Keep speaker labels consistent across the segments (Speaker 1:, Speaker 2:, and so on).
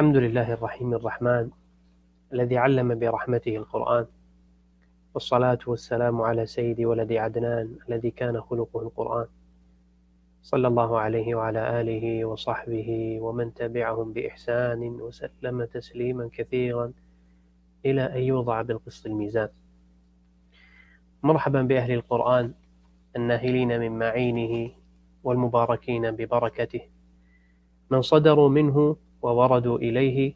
Speaker 1: الحمد لله الرحيم الرحمن الذي علم برحمته القرآن والصلاة والسلام على سيد ولد عدنان الذي كان خلقه القرآن. صلى الله عليه وعلى آله وصحبه ومن تبعهم بإحسان وسلم تسليما كثيرا إلى أن يوضع بالقسط الميزان. مرحبا بأهل القرآن الناهلين من معينه والمباركين ببركته. من صدروا منه ووردوا إليه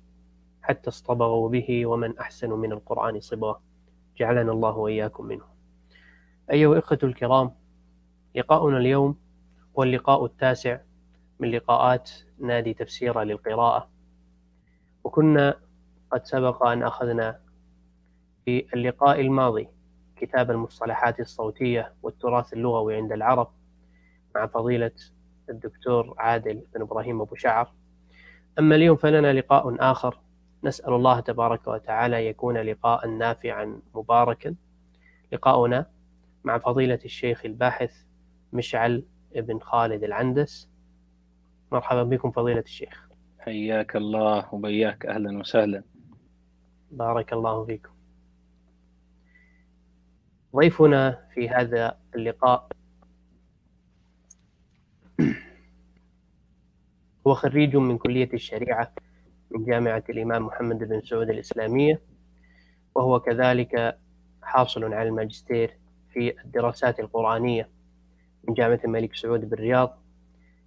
Speaker 1: حتى اصطبغوا به ومن أحسن من القرآن صبغة. جعلنا الله وإياكم منه. أيها الإخوة الكرام لقاؤنا اليوم هو اللقاء التاسع من لقاءات نادي تفسير للقراءة. وكنا قد سبق أن أخذنا في اللقاء الماضي كتاب المصطلحات الصوتية والتراث اللغوي عند العرب مع فضيلة الدكتور عادل بن إبراهيم أبو شعر. أما اليوم فلنا لقاء آخر. نسأل الله تبارك وتعالى يكون لقاء نافعا مباركا. لقاؤنا مع فضيلة الشيخ الباحث مشعل بن خالد العندس. مرحبا بكم فضيلة الشيخ.
Speaker 2: حياك الله وبياك. أهلا وسهلا.
Speaker 1: بارك الله فيكم. ضيفنا في هذا اللقاء هو خريج من كلية الشريعة من جامعة الإمام محمد بن سعود الإسلامية وهو كذلك حاصل على الماجستير في الدراسات القرآنية من جامعة الملك سعود بالرياض.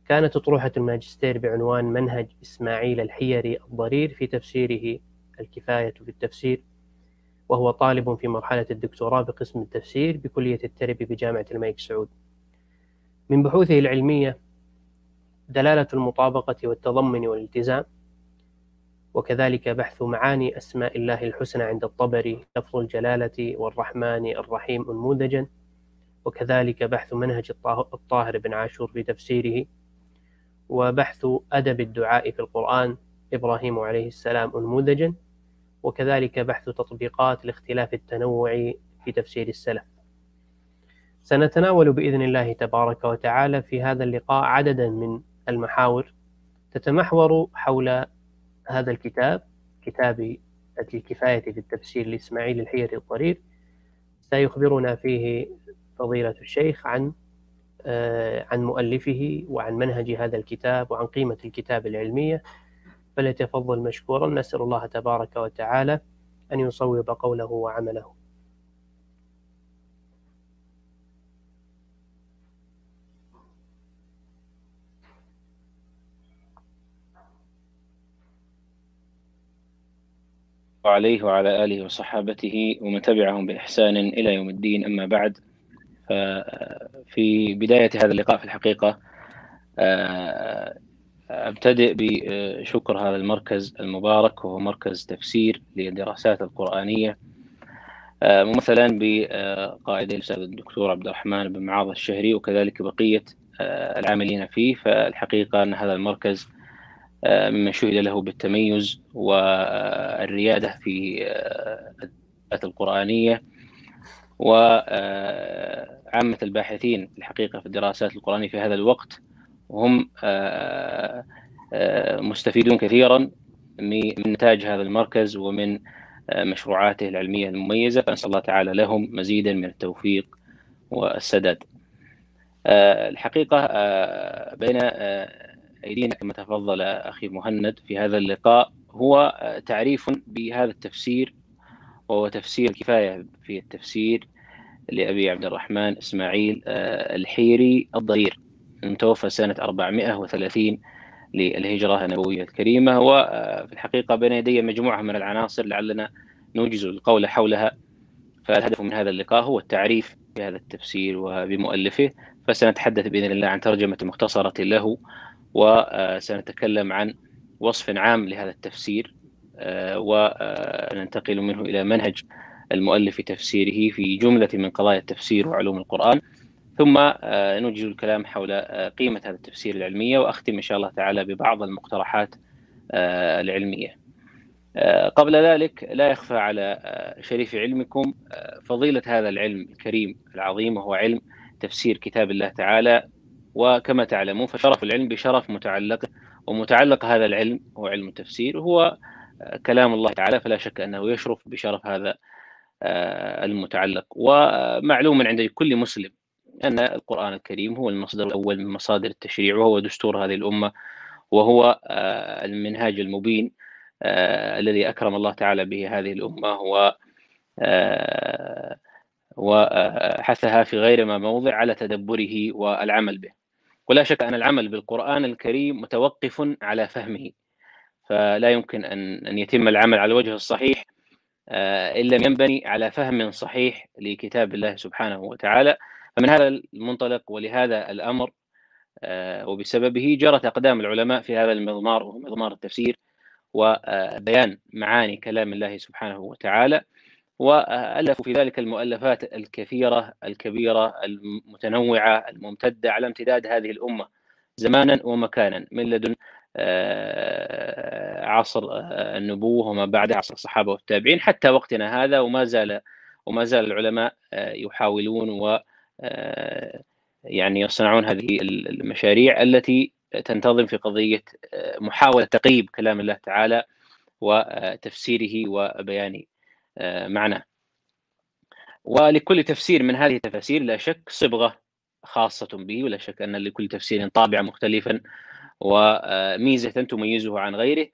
Speaker 1: كانت أطروحة الماجستير بعنوان منهج إسماعيل الحيري الضرير في تفسيره الكفاية في التفسير وهو طالب في مرحلة الدكتوراه بقسم التفسير بكلية التربية بجامعة الملك سعود. من بحوثه العلمية دلالة المطابقة والتضمن والالتزام وكذلك بحث معاني أسماء الله الحسنى عند الطبري لفظ الجلالة والرحمن الرحيم أنموذجا وكذلك بحث منهج الطاهر بن عاشور في تفسيره وبحث أدب الدعاء في القرآن إبراهيم عليه السلام أنموذجا وكذلك بحث تطبيقات لاختلاف التنوع في تفسير السلف. سنتناول بإذن الله تبارك وتعالى في هذا اللقاء عددا من المحاور تتمحور حول هذا الكتاب كتاب الكفاية في التفسير لإسماعيل الحيري الضرير سيخبرنا فيه فضيلة الشيخ عن آه، عن مؤلفه وعن منهج هذا الكتاب وعن قيمة الكتاب العلمية. فليتفضل مشكورا. نسأل الله تبارك وتعالى أن يصوب قوله وعمله.
Speaker 2: وعليه وعلى آله وصحابته ومن تبعهم بإحسان إلى يوم الدين. أما بعد في بداية هذا اللقاء في الحقيقة آه، أبتدئ بشكر هذا المركز المبارك وهو مركز تفسير للدراسات القرآنية آه، ممثلا بقائد الأستاذ الدكتور عبد الرحمن بن معاذ الشهري وكذلك بقية آه، العاملين فيه. فالحقيقة أن هذا المركز ممن شهد له بالتميز والريادة في الدراسات القرآنية وعامة الباحثين الحقيقة في الدراسات القرآنية في هذا الوقت آه، آه، مستفيدون كثيرا من نتاج هذا المركز ومن آه، مشروعاته العلمية المميزة. فنسأل الله تعالى لهم مزيدا من التوفيق والسداد. الحقيقة بين أيدينا كما تفضل أخي مهند في هذا اللقاء. هو تعريف بهذا التفسير وهو تفسير الكفاية في التفسير لأبي عبد الرحمن إسماعيل الحيري الضرير المتوفى سنة 430 للهجرة النبوية الكريمة. وفي الحقيقة بين يدي مجموعة من العناصر لعلنا نوجز القول حولها. فالهدف من هذا اللقاء هو التعريف بهذا التفسير وبمؤلفه فسنتحدث بإذن الله عن ترجمة مختصرة له. وسنتكلم عن وصف عام لهذا التفسير وننتقل منه إلى منهج المؤلف في تفسيره في جملة من قضايا التفسير وعلوم القرآن. ثم آه، نوجز الكلام حول آه، قيمة هذا التفسير العلمية وأختم إن شاء الله تعالى ببعض المقترحات آه، العلمية. قبل ذلك لا يخفى على شريف علمكم فضيلة هذا العلم الكريم العظيم وهو علم تفسير كتاب الله تعالى وكما تعلمون فشرف العلم بشرف متعلق ومتعلق هذا العلم هو علم التفسير هو كلام الله تعالى فلا شك أنه يشرف بشرف هذا المتعلق. ومعلوم عند كل مسلم أن القرآن الكريم هو المصدر الأول من مصادر التشريع وهو دستور هذه الأمة وهو المنهاج المبين الذي أكرم الله تعالى به هذه الأمة و وحثها في غير ما موضع على تدبره والعمل به. ولا شك أن العمل بالقرآن الكريم متوقف على فهمه فلا يمكن أن أن يتم العمل على الوجه الصحيح إن لم ينبني على فهم صحيح لكتاب الله سبحانه وتعالى. فمن هذا المنطلق ولهذا الأمر وبسببه جرت أقدام العلماء في هذا المضمار وهو مضمار التفسير وبيان معاني كلام الله سبحانه وتعالى. وألفوا في ذلك المؤلفات الكثيرة الكبيرة المتنوعة الممتدة على امتداد هذه الأمة زمانا ومكانا من لدن عصر النبوة وما بعد عصر الصحابة والتابعين حتى وقتنا هذا وما زال وما زال العلماء يحاولون و يعني يصنعون هذه المشاريع التي تنتظم في قضية محاولة تقريب كلام الله تعالى وتفسيره وبيان معناه. ولكل تفسير من هذه التفاسير لا شك صبغة خاصة به ولا شك أن لكل تفسير طابعا مختلفا وميزة تميزه عن غيره.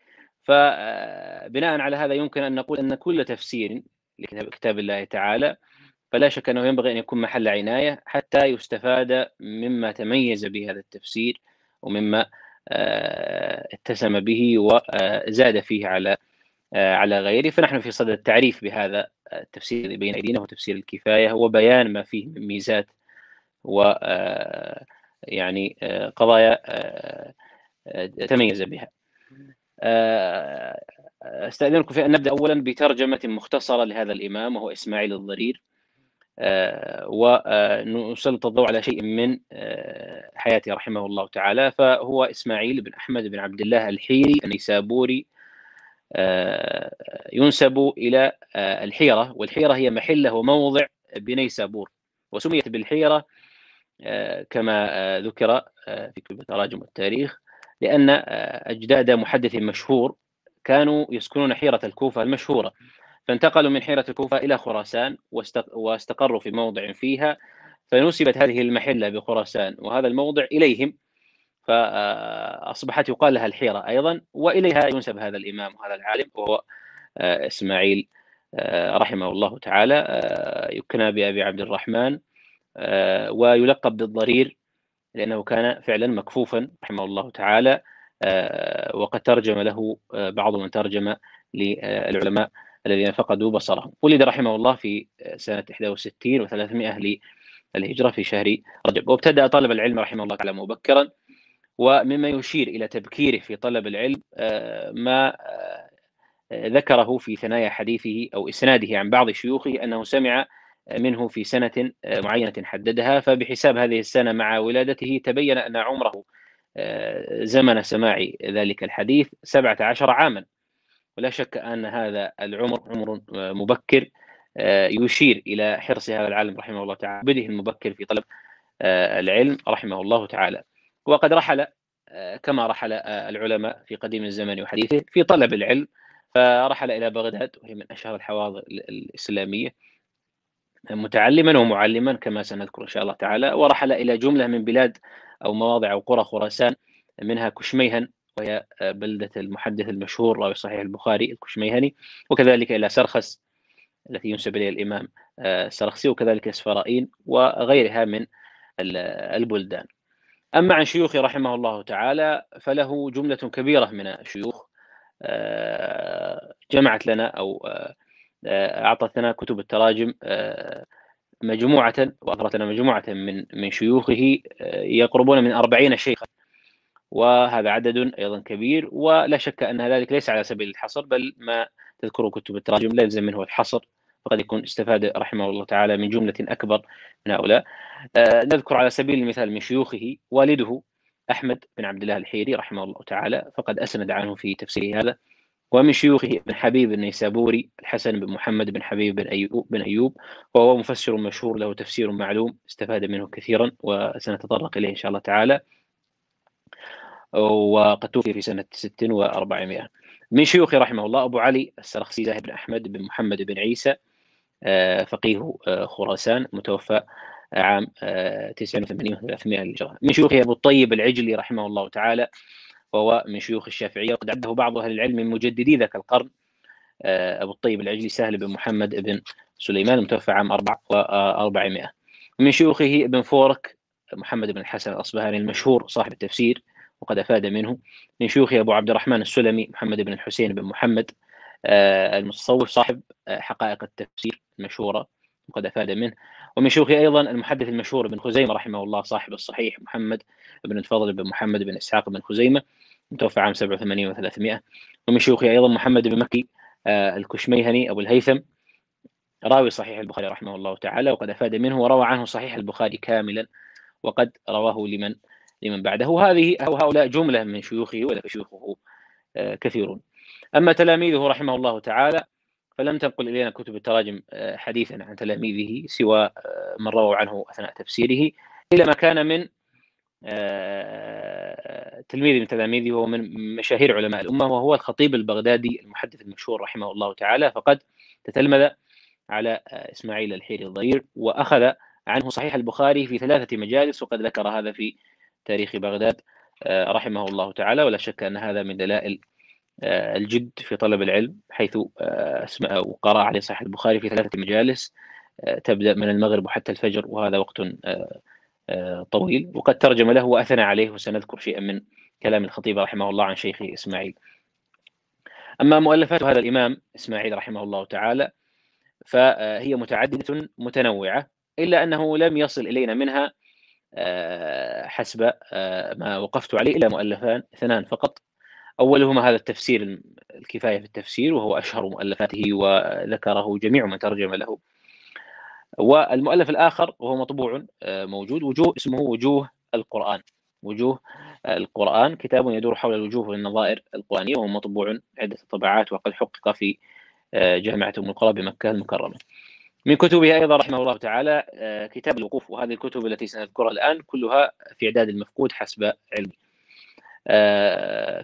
Speaker 2: فبناء على هذا يمكن أن نقول أن كل تفسير لكتاب الله تعالى فلا شك أنه ينبغي أن يكون محل عناية حتى يستفاد مما تميز به هذا التفسير ومما اتسم به وزاد فيه على على غيره. فنحن في صدد التعريف بهذا التفسير بين أيدينا هو تفسير الكفاية وبيان ما فيه من ميزات و يعني قضايا تميز بها. استاذنكم في أن نبدأ اولا بترجمة مختصرة لهذا الإمام وهو إسماعيل الضرير. ونسلط الضوء على شيء من حياته رحمه الله تعالى فهو إسماعيل بن أحمد بن عبد الله الحيري النيسابوري ينسب إلى الحيرة والحيرة هي محلة وموضع بنيسابور وسميت بالحيرة كما ذكر في كتب تراجم التاريخ لأن أجداد محدث مشهور كانوا يسكنون حيرة الكوفة المشهورة فانتقلوا من حيرة الكوفة إلى خراسان واستقروا في موضع فيها فنسبت هذه المحلة بخراسان وهذا الموضع إليهم فأصبحت يقال لها الحيرة أيضا وإليها ينسب هذا الإمام وهذا العالم وهو إسماعيل رحمه الله تعالى يكنى بأبي عبد الرحمن ويلقب بالضرير لأنه كان فعلا مكفوفا رحمه الله تعالى وقد ترجم له بعض من ترجم للعلماء الذين فقدوا بصرهم. ولد رحمه الله في سنة 61 و300 للهجرة في شهر رجب. وابتدأ طلب العلم رحمه الله تعالى مبكرا ومما يشير إلى تبكيره في طلب العلم ما ذكره في ثنايا حديثه أو إسناده عن بعض شيوخه أنه سمع منه في سنة معينة حددها فبحساب هذه السنة مع ولادته تبين أن عمره زمن سماع ذلك الحديث 17 عاما. ولا شك أن هذا العمر عمر مبكر يشير إلى حرص هذا العالم رحمه الله تعالى بده المبكر في طلب العلم رحمه الله تعالى. وقد رحل كما رحل العلماء في قديم الزمن وحديثه في طلب العلم فرحل إلى بغداد وهي من أشهر الحواضر الإسلامية. متعلما ومعلما كما سنذكر إن شاء الله تعالى ورحل إلى جملة من بلاد أو مواضع أو قرى خراسان منها كشميهن وهي بلدة المحدث المشهور راوي صحيح البخاري الكشميهني وكذلك إلى سرخس التي ينسب إليها الإمام السرخسي وكذلك إسفرائين وغيرها من البلدان. أما عن شيوخه رحمه الله تعالى فله جملة كبيرة من الشيوخ جمعت لنا أو أعطت لنا كتب التراجم مجموعة وأظهرت لنا مجموعة من من شيوخه يقربون من أربعين شيخا وهذا عدد أيضا كبير ولا شك أن ذلك ليس على سبيل الحصر بل ما تذكره كتب التراجم لا يلزم منه الحصر. فقد يكون استفاد رحمه الله تعالى من جملة أكبر من هؤلاء. نذكر على سبيل المثال من شيوخه والده أحمد بن عبد الله الحيري رحمه الله تعالى فقد أسند عنه في تفسيره هذا. ومن شيوخه ابن حبيب النيسابوري الحسن بن محمد بن حبيب بن أيوب, بن أيوب وهو مفسر مشهور له تفسير معلوم استفاد منه كثيرا وسنتطرق إليه إن شاء الله تعالى. وقد توفي في سنة 6 و400 من شيوخه رحمه الله أبو علي السرخسي زاهد بن أحمد بن محمد بن عيسى آه، فقيه آه، خراسان متوفى عام 89 و300 للهجرة. من شيوخه أبو الطيب العجلي رحمه الله تعالى وهو من شيوخ الشافعية وقد عده بعض أهل العلم من مجددي ذاك القرن. أبو الطيب العجلي سهل بن محمد بن سليمان المتوفى عام 400 ومن شيوخه ابن فورك محمد بن الحسن الأصبهاني المشهور صاحب التفسير وقد أفاد منه. من شيوخه أبو عبد الرحمن السلمي محمد بن الحسين بن محمد آه، المتصوف صاحب آه، حقائق التفسير المشهورة وقد أفاد منه. ومن شيوخه أيضا المحدث المشهور ابن خزيمة رحمه الله صاحب الصحيح محمد بن الفضل بن محمد بن إسحاق بن خزيمة متوفى عام 87 و300 ومن شيوخه أيضا محمد بن مكي آه، الكشميهني أبو الهيثم راوي صحيح البخاري رحمه الله تعالى وقد أفاد منه وروى عنه صحيح البخاري كاملا وقد رواه لمن لمن بعده. وهذه أو هؤلاء جملة من شيوخه ولا شيوخه آه، كثيرون. أما تلاميذه رحمه الله تعالى فلم تنقل إلينا كتب التراجم آه، حديثا عن تلاميذه سوى آه، من رووا عنه أثناء تفسيره إلى ما كان من تلميذ من تلاميذه وهو من مشاهير علماء الأمة وهو الخطيب البغدادي المحدث المشهور رحمه الله تعالى فقد تتلمذ على إسماعيل الحيري الضرير وأخذ عنه صحيح البخاري في ثلاثة مجالس وقد ذكر هذا في تاريخ بغداد آه، رحمه الله تعالى ولا شك أن هذا من دلائل آه، الجد في طلب العلم حيث آه، قرأ عليه صحيح البخاري في ثلاثة مجالس تبدأ من المغرب وحتى الفجر وهذا وقت طويل. وقد ترجم له وأثنى عليه وسنذكر شيئا من كلام الخطيب رحمه الله عن شيخه إسماعيل. أما مؤلفات هذا الإمام إسماعيل رحمه الله تعالى فهي متعددة متنوعة إلا أنه لم يصل إلينا منها آه، حسب آه، ما وقفت عليه إلى مؤلفان اثنان فقط. أولهما هذا التفسير الكفاية في التفسير وهو أشهر مؤلفاته وذكره جميع من ترجم له. والمؤلف الآخر وهو مطبوع آه، موجود وجوه اسمه وجوه القرآن. وجوه القرآن كتاب يدور حول الوجوه والنظائر القرآنية وهو مطبوع عدة طبعات وقد حقق في جامعة أم القرى بمكة المكرمة. من كتبه أيضا رحمه الله تعالى آه، كتاب الوقوف وهذه الكتب التي سنذكرها الآن كلها في إعداد المفقود حسب علمي. آه،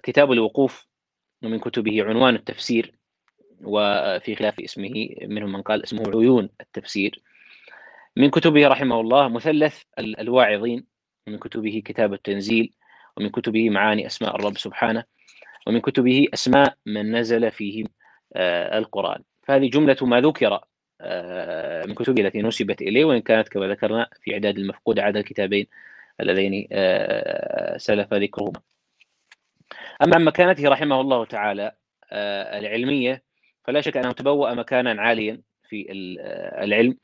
Speaker 2: كتاب الوقوف ومن كتبه عنوان التفسير وفي خلاف اسمه منهم من قال اسمه عيون التفسير. من كتبه رحمه الله مثلث الواعظين ومن كتبه كتاب التنزيل ومن كتبه معاني أسماء الرب سبحانه ومن كتبه أسماء من نزل فيهم آه، القرآن. فهذه جملة ما ذكر آه، من كتبه التي نسبت إليه وإن كانت كما ذكرنا في إعداد المفقود عدد الكتابين اللذين آه، سلف ذكرهما. أما عن مكانته رحمه الله تعالى آه، العلمية فلا شك أنه تبوأ مكانا عاليا في العلم.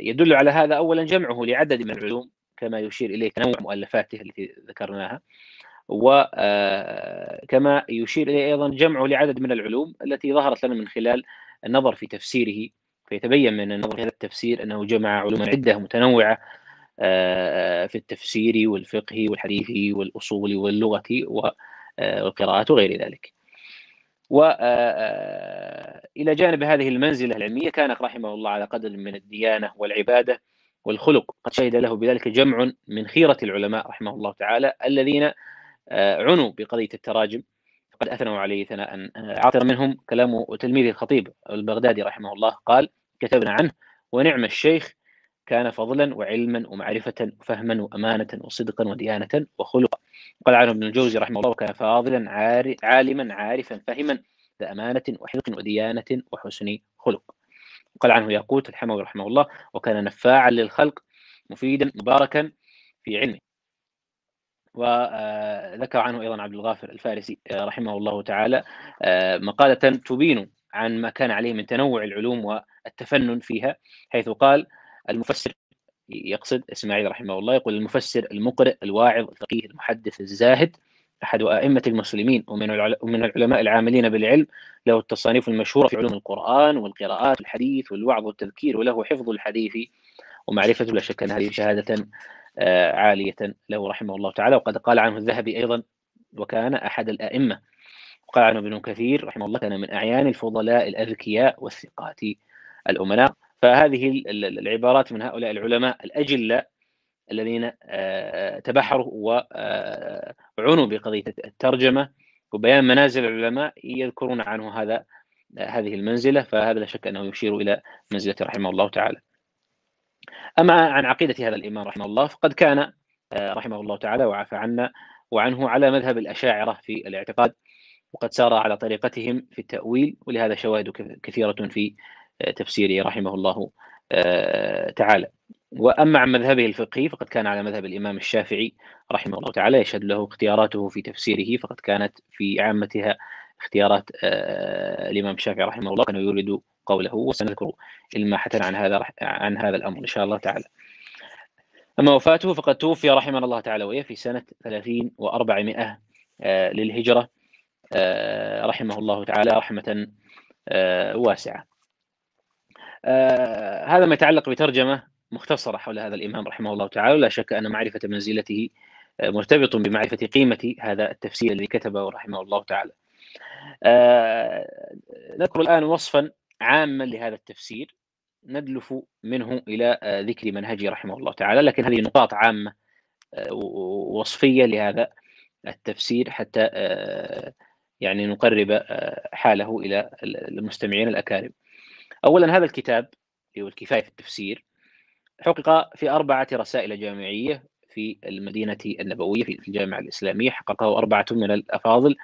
Speaker 2: يدل على هذا أولا جمعه لعدد من العلوم كما يشير إليه تنوع مؤلفاته التي ذكرناها وكما يشير إليه أيضا جمعه لعدد من العلوم التي ظهرت لنا من خلال النظر في تفسيره فيتبين من النظر في هذا التفسير أنه جمع علوما عدة متنوعة آه، في التفسير والفقه والحديث والأصول واللغة آه، والقراءات وغير ذلك. وإلى آه، جانب هذه المنزلة العلمية كان رحمه الله على قدر من الديانة والعبادة والخلق قد شهد له بذلك جمع من خيرة العلماء رحمه الله تعالى الذين عنوا بقضية التراجم. قد أثنوا عليه ثناء عاطرا منهم. كلام تلميذ الخطيب البغدادي رحمه الله قال كتبنا عنه ونعم الشيخ كان فضلا وعلما ومعرفة وفهما وأمانة وصدقا وديانة وخلقا. قال عنه ابن الجوزي رحمه الله وكان فاضلا عالما عارفا فهما ذا أمانة وحلق وديانة وحسن خلق. قال عنه ياقوت الحموي رحمه الله وكان نفاعا للخلق مفيدا مباركا في علمه. وذكر عنه أيضا عبد الغافر الفارسي رحمه الله تعالى مقالة تبين عن ما كان عليه من تنوع العلوم والتفنن فيها حيث قال المفسر يقصد إسماعيل رحمه الله يقول المفسر المقرئ الواعظ الفقيه المحدث الزاهد أحد أئمة المسلمين ومن العلماء العاملين بالعلم له التصانيف المشهورة في علوم القرآن والقراءات والحديث والوعظ والتذكير وله حفظ الحديث ومعرفة لا شك أن هذه شهادة آه، عالية له رحمه الله تعالى. وقد قال عنه الذهبي أيضا وكان أحد الأئمة وقال عنه ابن كثير رحمه الله كان من أعيان الفضلاء الأذكياء والثقات الأمناء. فهذه العبارات من هؤلاء العلماء الأجلاء الذين تبحروا وعنوا بقضية الترجمة وبيان منازل العلماء يذكرون عنه هذا هذه المنزلة فهذا لا شك أنه يشير إلى منزلته رحمه الله تعالى. أما عن عقيدة هذا الإمام رحمه الله فقد كان رحمه الله تعالى وعفى عنا وعنه على مذهب الأشاعرة في الاعتقاد وقد سار على طريقتهم في التأويل ولهذا شواهد كثيرة في تفسيره رحمه الله تعالى. وأما عن مذهبه الفقهي فقد كان على مذهب الإمام الشافعي رحمه الله تعالى يشهد له اختياراته في تفسيره فقد كانت في عامتها اختيارات آه، الإمام الشافعي رحمه الله كان يورد قوله وسنذكر الماحة عن هذا عن هذا الأمر إن شاء الله تعالى. أما وفاته فقد توفي رحمه الله تعالى وهي في سنة 30 و400 آه، للهجرة آه، رحمه الله تعالى رحمة واسعة. هذا ما يتعلق بترجمة مختصرة حول هذا الإمام رحمه الله تعالى. لا شك أن معرفة منزلته آه، مرتبط بمعرفة قيمة هذا التفسير الذي كتبه رحمه الله تعالى. آه، نذكر الآن وصفا عاما لهذا التفسير ندلف منه آه، ذكر منهجه رحمه الله تعالى. لكن هذه نقاط عامة وصفية لهذا التفسير حتى يعني نقرب حاله إلى المستمعين الأكارم. أولا هذا الكتاب هو الكفاية في التفسير حقق في أربعة رسائل جامعية في المدينة النبوية في الجامعة الإسلامية حققه أربعة من الأفاضل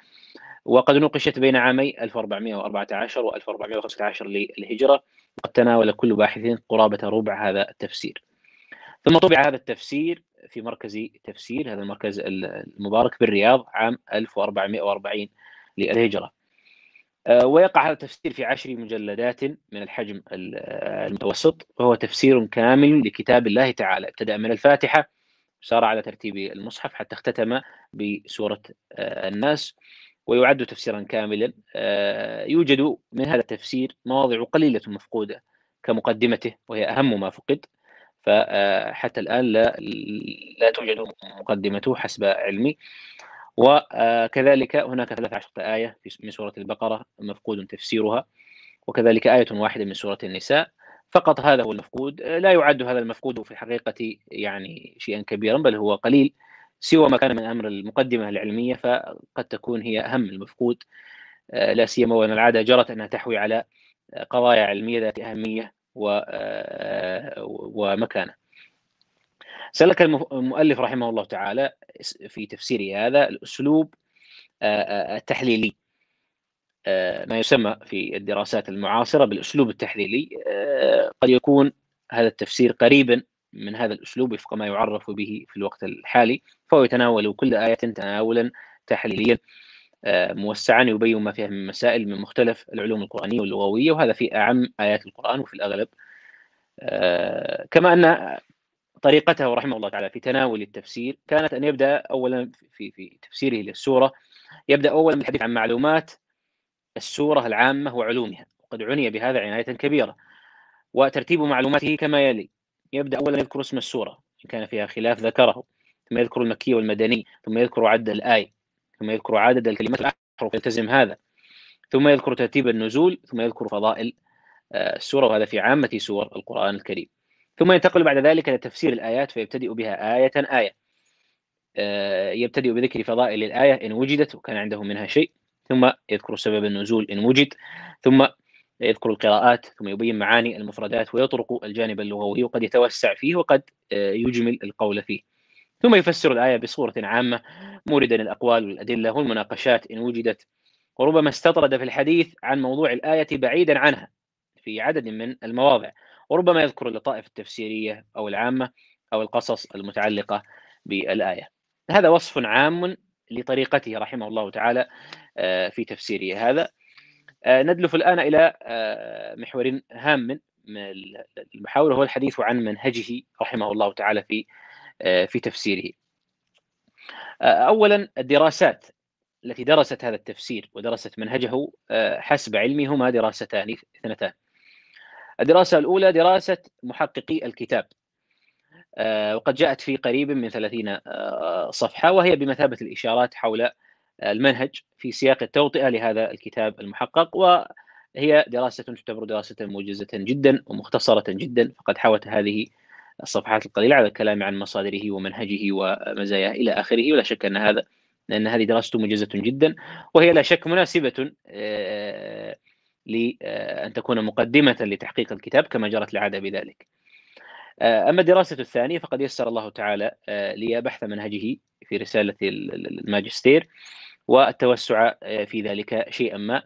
Speaker 2: وقد نوقشت بين عامي 1414 و 1415 للهجرة وقد تناول كل باحث قرابة ربع هذا التفسير. ثم طبع هذا التفسير في مركز تفسير هذا المركز المبارك بالرياض عام 1440 للهجرة. آه، ويقع هذا التفسير في عشر مجلدات من الحجم المتوسط وهو تفسير كامل لكتاب الله تعالى. ابتدأ من الفاتحة سار على ترتيب المصحف حتى اختتم بسورة آه، الناس ويعد تفسيرا كاملا. آه، يوجد من هذا التفسير مواضع قليلة مفقودة كمقدمته وهي أهم ما فقد. فحتى الآن لا لا توجد مقدمته حسب علمي. وكذلك هناك 13 آية من سورة البقرة مفقود تفسيرها وكذلك آية واحدة من سورة النساء. فقط هذا هو المفقود. لا يعد هذا المفقود في الحقيقة يعني شيئا كبيرا بل هو قليل سوى ما كان من أمر المقدمة العلمية فقد تكون هي أهم المفقود. لا سيما وأن العادة جرت أنها تحوي على قضايا علمية ذات أهمية ومكانة. سلك المؤلف رحمه الله تعالى في تفسيره هذا الأسلوب التحليلي ما يسمى في الدراسات المعاصرة بالأسلوب التحليلي قد يكون هذا التفسير قريبا من هذا الأسلوب وفق ما يعرف به في الوقت الحالي فهو يتناول كل آية تناولا تحليليا موسعا يبين ما فيها من مسائل من مختلف العلوم القرآنية واللغوية وهذا في أعم آيات القرآن وفي الأغلب كما أن طريقته رحمه الله تعالى في تناول التفسير كانت أن يبدأ اولا في في تفسيره للسورة يبدأ اولا بالحديث عن معلومات السورة العامة وعلومها وقد عني بهذا عناية كبيرة وترتيب معلوماته كما يلي يبدأ اولا يذكر اسم السورة إن كان فيها خلاف ذكره ثم يذكر المكي والمدني ثم يذكر عدد الآية ثم يذكر عدد الكلمات الأحرف يلتزم هذا ثم يذكر ترتيب النزول ثم يذكر فضائل آه، السورة وهذا في عامة سور القرآن الكريم. ثم ينتقل بعد ذلك إلى تفسير الآيات فيبتدئ بها آية آية. آه، يبتدئ بذكر فضائل الآية إن وجدت وكان عنده منها شيء. ثم يذكر سبب النزول إن وجد. ثم يذكر القراءات ثم يبين معاني المفردات ويطرق الجانب اللغوي وقد يتوسع فيه وقد آه، يجمل القول فيه. ثم يفسر الآية بصورة عامة موردا الأقوال والأدلة والمناقشات إن وجدت. وربما استطرد في الحديث عن موضوع الآية بعيدا عنها في عدد من المواضع. وربما يذكر اللطائف التفسيرية أو العامة أو القصص المتعلقة بالآية. هذا وصف عام لطريقته رحمه الله تعالى آه، في تفسيره هذا. آه، ندلف الآن إلى آه، محور هام من المحاور وهو الحديث عن منهجه رحمه الله تعالى في في تفسيره. أولا الدراسات التي درست هذا التفسير ودرست منهجه حسب علمي هما دراستان اثنتان. الدراسة الأولى دراسة محققي الكتاب. آه، وقد جاءت في قريب من 30 آه، صفحة وهي بمثابة الإشارات حول المنهج في سياق التوطئة لهذا الكتاب المحقق. وهي دراسة تعتبر دراسة موجزة جدا ومختصرة جدا فقد حوت هذه الصفحات القليلة على الكلام عن مصادره ومنهجه ومزاياه إلى آخره. ولا شك أن هذا لأن هذه دراسته موجزة جدا وهي لا شك مناسبة لأن تكون مقدمة لتحقيق الكتاب كما جرت العادة بذلك أما الدراسة الثانية فقد يسر الله تعالى لي بحث منهجه في رسالة الماجستير والتوسع في ذلك شيئا ما.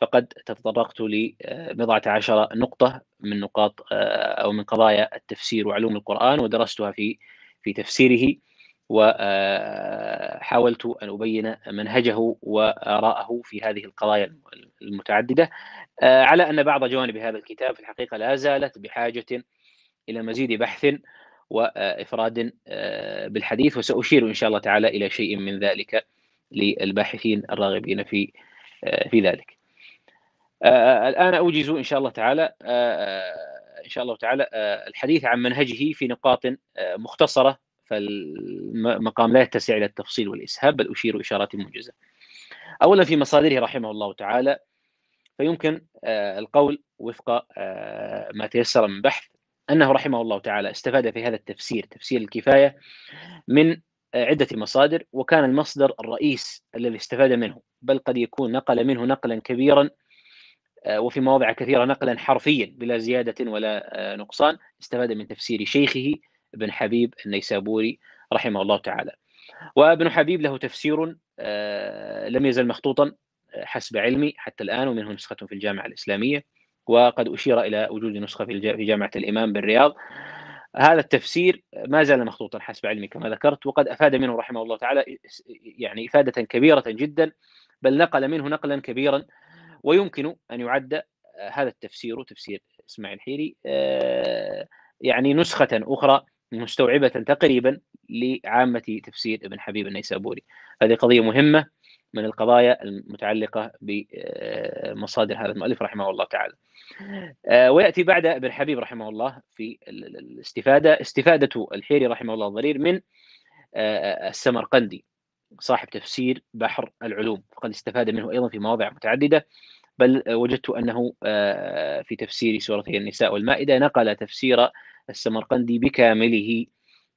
Speaker 2: فقد تطرقت لبضعة عشر نقطة من نقاط أو من قضايا التفسير وعلوم القرآن ودرستها في في تفسيره وحاولت أن أبين منهجه وآراءه في هذه القضايا المتعددة. على أن بعض جوانب هذا الكتاب في الحقيقة لا زالت بحاجة إلى مزيد بحث وإفراد بالحديث وسأشير إن شاء الله تعالى إلى شيء من ذلك للباحثين الراغبين في في ذلك. الآن أوجز إن شاء الله تعالى إن شاء الله تعالى الحديث عن منهجه في نقاط مختصرة فالمقام لا يتسع إلى التفصيل والإسهاب بل أشير إشارات موجزة. أولا في مصادره رحمه الله تعالى فيمكن القول وفق ما تيسر من بحث أنه رحمه الله تعالى استفاد في هذا التفسير تفسير الكفاية من عدة مصادر وكان المصدر الرئيس الذي استفاد منه بل قد يكون نقل منه نقلا كبيرا وفي مواضع كثيرة نقلا حرفيا بلا زيادة ولا نقصان استفاد من تفسير شيخه ابن حبيب النيسابوري رحمه الله تعالى. وابن حبيب له تفسير لم يزل مخطوطا حسب علمي حتى الآن ومنه نسخة في الجامعة الإسلامية وقد أشير إلى وجود نسخة في جامعة الإمام بالرياض. هذا التفسير ما زال مخطوطا حسب علمي كما ذكرت وقد أفاد منه رحمه الله تعالى يعني إفادة كبيرة جدا بل نقل منه نقلا كبيرا ويمكن أن يعد هذا التفسير تفسير إسماعيل الحيري يعني نسخة أخرى مستوعبة تقريبا لعامة تفسير ابن حبيب النيسابوري. هذه قضية مهمة من القضايا المتعلقة بمصادر هذا المؤلف رحمه الله تعالى. آه، ويأتي بعد ابن حبيب رحمه الله في الاستفادة. استفادة الحيري رحمه الله الضرير من آه، السمرقندي صاحب تفسير بحر العلوم. فقد استفاد منه أيضا في مواضع متعددة بل وجدت أنه آه، في تفسير سورتي النساء والمائدة نقل تفسير السمرقندي بكامله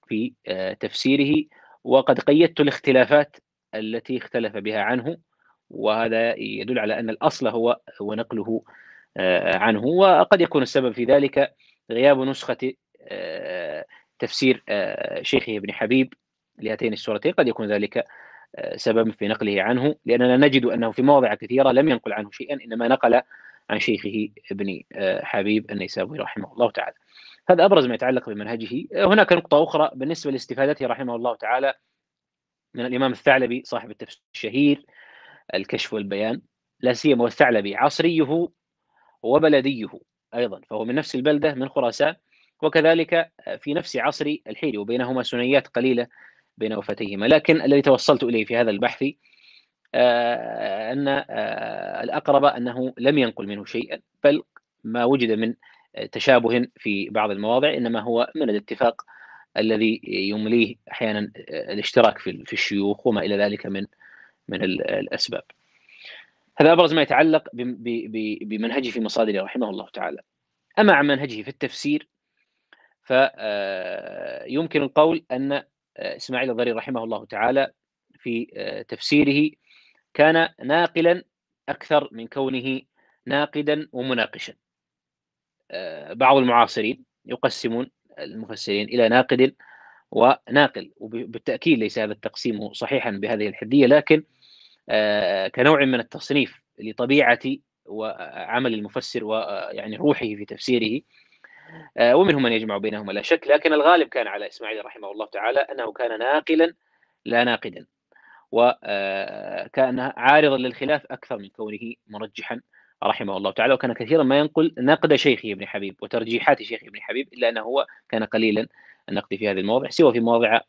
Speaker 2: في تفسيره. وقد قيدت الاختلافات التي اختلف بها عنه وهذا يدل على أن الأصل هو ونقله آه، عنه. وقد يكون السبب في ذلك غياب نسخة آه، تفسير آه، شيخه ابن حبيب لهاتين السورتين. قد يكون ذلك سبب في نقله عنه لأننا نجد أنه في مواضع كثيرة لم ينقل عنه شيئا إنما نقل عن شيخه ابن حبيب النيسابوري رحمه الله تعالى. هذا أبرز ما يتعلق بمنهجه. هناك نقطة أخرى بالنسبة لاستفادته رحمه الله تعالى من الإمام الثعلبي صاحب التفسير الشهير الكشف والبيان. لا سيما والثعلبي عصريه وبلديه أيضا فهو من نفس البلدة من خراسان. وكذلك في نفس عصر الحيري وبينهما سنيات قليلة بين وفاتيهما. لكن الذي توصلت إليه في هذا البحث آه، أن آه، الأقرب أنه لم ينقل منه شيئا بل ما وجد من تشابه في بعض المواضع إنما هو من الاتفاق الذي يمليه أحيانا الاشتراك في الشيوخ وما إلى ذلك من من الأسباب. هذا أبرز ما يتعلق بمنهجه في مصادره رحمه الله تعالى. أما عن منهجه في التفسير فيمكن آه، القول أن آه، إسماعيل الضرير رحمه الله تعالى في آه، تفسيره كان ناقلا أكثر من كونه ناقدا ومناقشا. بعض المعاصرين يقسمون المفسرين إلى ناقد وناقل وبالتأكيد ليس هذا التقسيم صحيحا بهذه الحدية لكن آه، كنوع من التصنيف لطبيعة وعمل المفسر ويعني روحه في تفسيره آه، ومنهم من يجمع بينهما لا شك لكن الغالب كان على إسماعيل رحمه الله تعالى أنه كان ناقلا لا ناقدا وكان آه، عارضا للخلاف أكثر من كونه مرجحا رحمه الله تعالى وكان كثيرا ما ينقل نقد شيخه ابن حبيب وترجيحات شيخ ابن حبيب إلا أنه هو كان قليلا النقد في هذه المواضع سوى في مواضع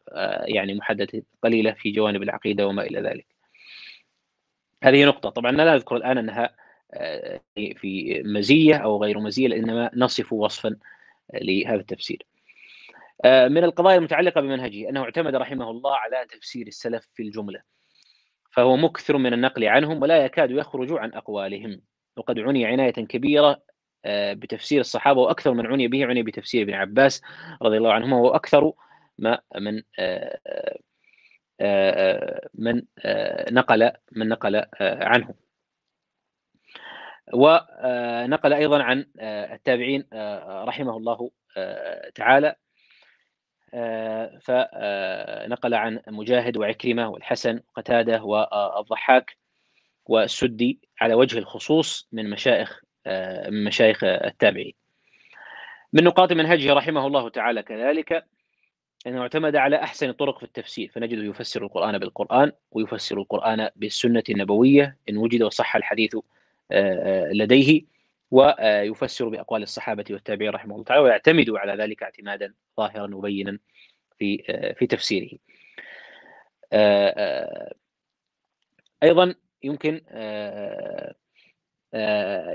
Speaker 2: يعني محددة قليلة في جوانب العقيدة وما إلى ذلك. هذه نقطة. طبعا لا أذكر الآن أنها آه، في مزية أو غير مزية إنما نصف وصفا لهذا التفسير. آه، من القضايا المتعلقة بمنهجه أنه اعتمد رحمه الله على تفسير السلف في الجملة فهو مكثر من النقل عنهم ولا يكاد يخرج عن أقوالهم. وقد عني عناية كبيرة بتفسير الصحابة وأكثر من عني به عني بتفسير ابن عباس رضي الله عنهما وأكثر ما من من نقل من نقل عنه. ونقل أيضا عن التابعين رحمه الله تعالى. فنقل عن مجاهد وعكرمة والحسن وقتادة والضحاك والسدي على وجه الخصوص من مشايخ من مشايخ التابعين. من نقاط منهجه رحمه الله تعالى كذلك أنه اعتمد على أحسن الطرق في التفسير. فنجده يفسر القرآن بالقرآن ويفسر القرآن بالسنة النبوية إن وجد وصح الحديث لديه. ويفسر بأقوال الصحابة والتابعين رحمه الله تعالى ويعتمد على ذلك اعتمادا ظاهرا مبينا في في تفسيره. أيضا يمكن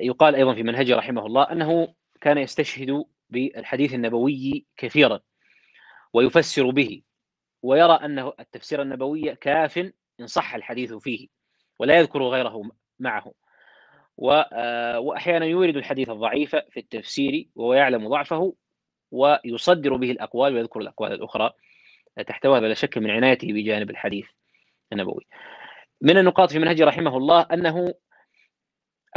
Speaker 2: يقال أيضا في منهجه رحمه الله أنه كان يستشهد بالحديث النبوي كثيرا ويفسر به ويرى أنه التفسير النبوي كاف إن صح الحديث فيه ولا يذكر غيره معه. وأحيانا يورد الحديث الضعيف في التفسير وهو يعلم ضعفه ويصدر به الأقوال ويذكر الأقوال الأخرى تحتوي هذا لا شك من عنايته بجانب الحديث النبوي. من النقاط في منهج رحمه الله أنه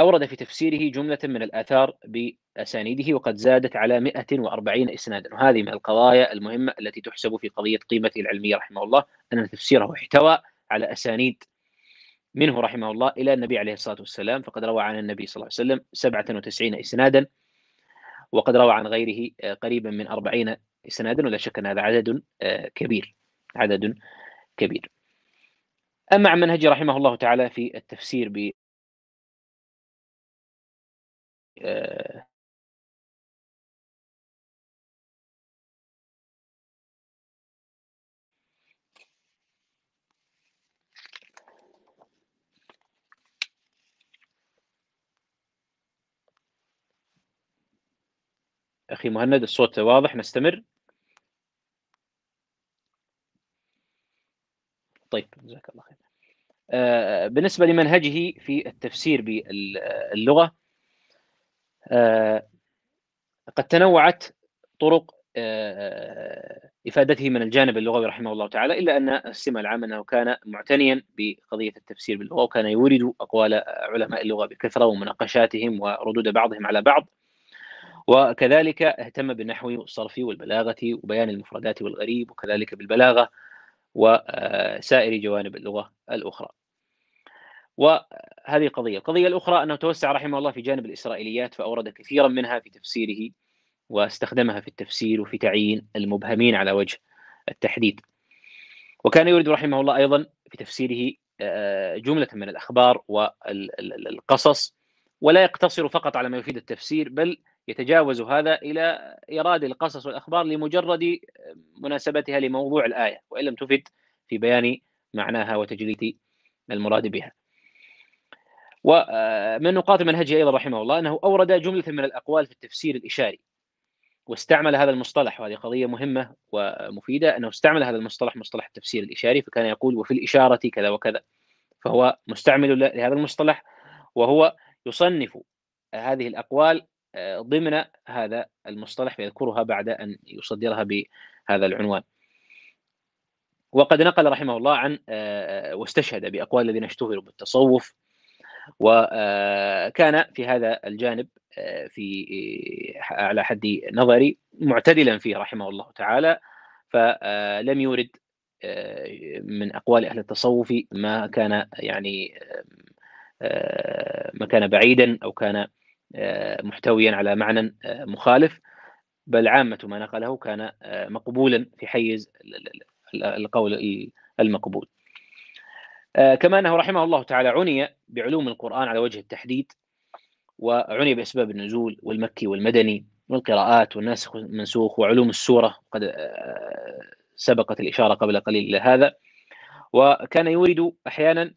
Speaker 2: أورد في تفسيره جملة من الآثار بأسانيده وقد زادت على 140 إسنادا. وهذه من القضايا المهمة التي تحسب في قضية قيمته العلمية رحمه الله. أن تفسيره احتوى على أسانيد منه رحمه الله إلى النبي عليه الصلاة والسلام فقد روى عن النبي صلى الله عليه وسلم 97 إسنادا وقد روى عن غيره قريبا من 40 إسنادا ولا شك أن هذا عدد كبير عدد كبير. أما عن منهج رحمه الله تعالى في التفسير ب أخي مهند الصوت واضح نستمر؟ طيب جزاك آه بالنسبة لمنهجه في التفسير باللغة آه قد تنوعت طرق آه إفادته من الجانب اللغوي رحمه الله تعالى إلا أن السمة العامة أنه كان معتنيا بقضية التفسير باللغة وكان يورد أقوال علماء اللغة بكثرة ومناقشاتهم وردود بعضهم على بعض. وكذلك اهتم بالنحو والصرف والبلاغة وبيان المفردات والغريب وكذلك بالبلاغة. وسائر جوانب اللغة الأخرى. وهذه قضية القضية الأخرى أنه توسع رحمه الله في جانب الإسرائيليات فأورد كثيرا منها في تفسيره واستخدمها في التفسير وفي تعيين المبهمين على وجه التحديد. وكان يريد رحمه الله أيضا في تفسيره جملة من الأخبار والقصص ولا يقتصر فقط على ما يفيد التفسير بل يتجاوز هذا إلى إيراد القصص والأخبار لمجرد مناسبتها لموضوع الآية وإن لم تفد في بيان معناها وتجليد المراد بها. ومن نقاط منهجه أيضا رحمه الله أنه أورد جملة من الأقوال في التفسير الإشاري واستعمل هذا المصطلح وهذه قضية مهمة ومفيدة أنه استعمل هذا المصطلح مصطلح التفسير الإشاري فكان يقول وفي الإشارة كذا وكذا فهو مستعمل لهذا المصطلح وهو يصنف هذه الأقوال ضمن هذا المصطلح فيذكرها بعد أن يصدرها بهذا العنوان. وقد نقل رحمه الله عن واستشهد بأقوال الذين اشتهروا بالتصوف وكان في هذا الجانب في على حد نظري معتدلا فيه رحمه الله تعالى فلم يورد من أقوال أهل التصوف ما كان يعني ما كان بعيدا أو كان محتويا على معنى مخالف بل عامة ما نقله كان مقبولا في حيز القول المقبول. كما أنه رحمه الله تعالى عني بعلوم القرآن على وجه التحديد وعني بأسباب النزول والمكي والمدني والقراءات والناسخ والمنسوخ وعلوم السورة قد سبقت الإشارة قبل قليل إلى هذا. وكان يورد أحيانا